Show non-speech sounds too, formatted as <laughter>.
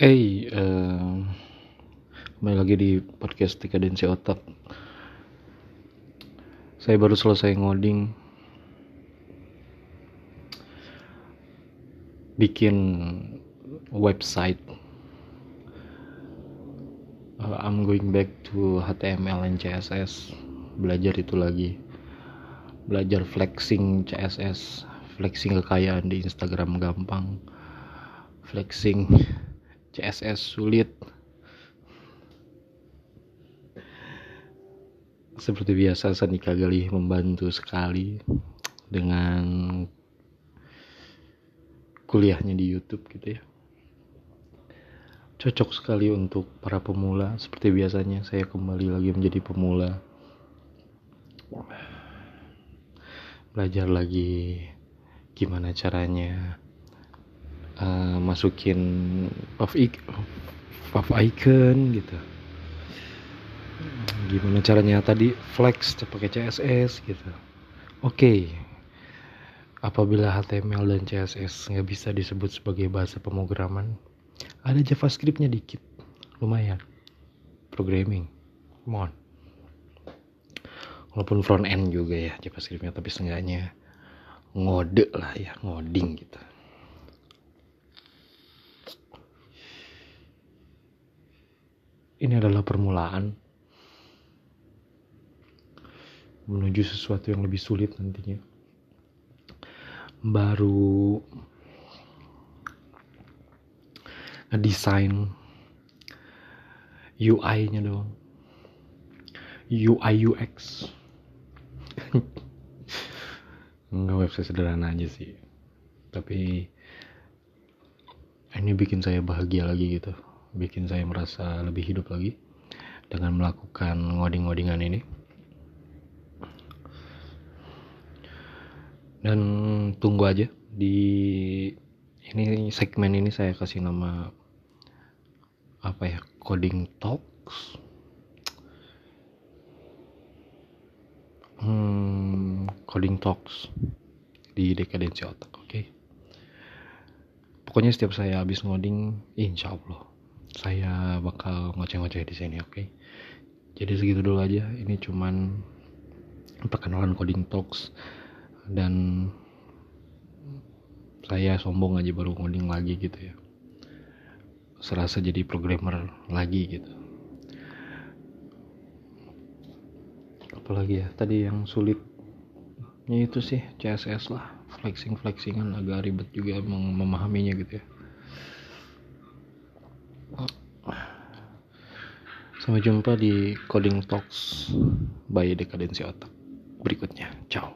Hey, uh, kembali lagi di podcast Dekadensi Otak. Saya baru selesai ngoding, bikin website. Uh, I'm going back to HTML and CSS, belajar itu lagi, belajar flexing CSS, flexing kekayaan di Instagram gampang, flexing CSS sulit. Seperti biasa Sanika Galih membantu sekali dengan kuliahnya di YouTube gitu ya. Cocok sekali untuk para pemula. Seperti biasanya saya kembali lagi menjadi pemula. Belajar lagi gimana caranya masukin puff, puff icon gitu. Gimana caranya? Tadi flex pakai CSS gitu. Oke. Okay. apabila HTML dan CSS nggak bisa disebut sebagai bahasa pemrograman ada JavaScriptnya dikit. Lumayan. Programming. Come on. Walaupun front end juga ya JavaScriptnya tapi seenggaknya ngode lah ya ngoding gitu ini adalah permulaan menuju sesuatu yang lebih sulit nantinya. Baru ngedesain UI-nya doang. UI UX. <laughs> Enggak website sederhana aja sih. Tapi ini bikin saya bahagia lagi gitu bikin saya merasa lebih hidup lagi dengan melakukan ngoding-ngodingan ini. Dan tunggu aja di ini segmen ini saya kasih nama apa ya coding talks hmm, coding talks di dekadensi otak oke okay? pokoknya setiap saya habis ngoding insya Allah saya bakal ngoceh-ngoceh di sini oke? Okay? jadi segitu dulu aja. Ini cuman perkenalan coding talks dan saya sombong aja baru coding lagi gitu ya. Serasa jadi programmer lagi gitu. Apalagi ya? Tadi yang sulitnya itu sih CSS lah. Flexing flexingan agak ribet juga memahaminya gitu ya Sampai jumpa di Coding Talks by Dekadensi Otak berikutnya. Ciao.